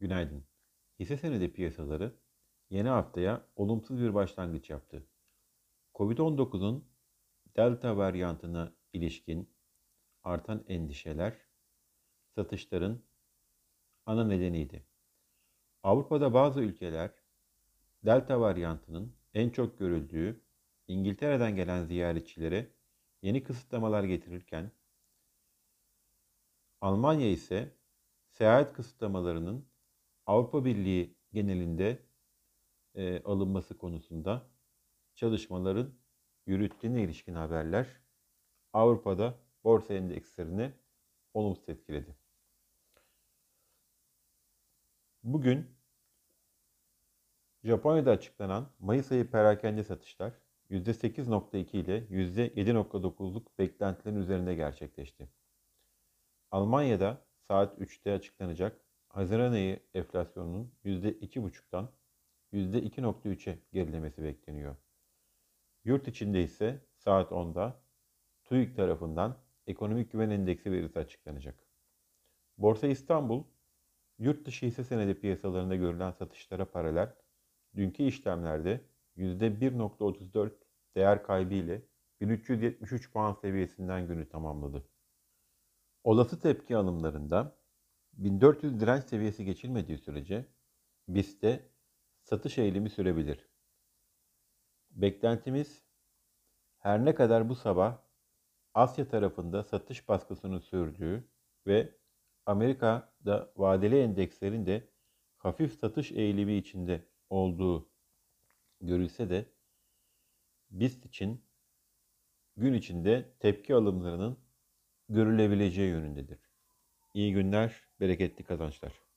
Günaydın. Hisse senedi piyasaları yeni haftaya olumsuz bir başlangıç yaptı. Covid-19'un Delta varyantına ilişkin artan endişeler satışların ana nedeniydi. Avrupa'da bazı ülkeler Delta varyantının en çok görüldüğü İngiltere'den gelen ziyaretçilere yeni kısıtlamalar getirirken Almanya ise seyahat kısıtlamalarının Avrupa Birliği genelinde e, alınması konusunda çalışmaların yürüttüğüne ilişkin haberler Avrupa'da borsa endekslerini olumsuz etkiledi. Bugün Japonya'da açıklanan Mayıs ayı perakende satışlar %8.2 ile %7.9'luk beklentilerin üzerinde gerçekleşti. Almanya'da saat 3'te açıklanacak Haziran ayı enflasyonunun %2,5'tan %2,3'e gerilemesi bekleniyor. Yurt içinde ise saat 10'da TÜİK tarafından ekonomik güven endeksi verisi açıklanacak. Borsa İstanbul, yurt dışı hisse senedi piyasalarında görülen satışlara paralel dünkü işlemlerde %1.34 değer kaybı ile 1373 puan seviyesinden günü tamamladı. Olası tepki alımlarında 1400 direnç seviyesi geçilmediği sürece BIST'te satış eğilimi sürebilir. Beklentimiz her ne kadar bu sabah Asya tarafında satış baskısının sürdüğü ve Amerika'da vadeli endekslerin de hafif satış eğilimi içinde olduğu görülse de BIST için gün içinde tepki alımlarının görülebileceği yönündedir. İyi günler, bereketli kazançlar.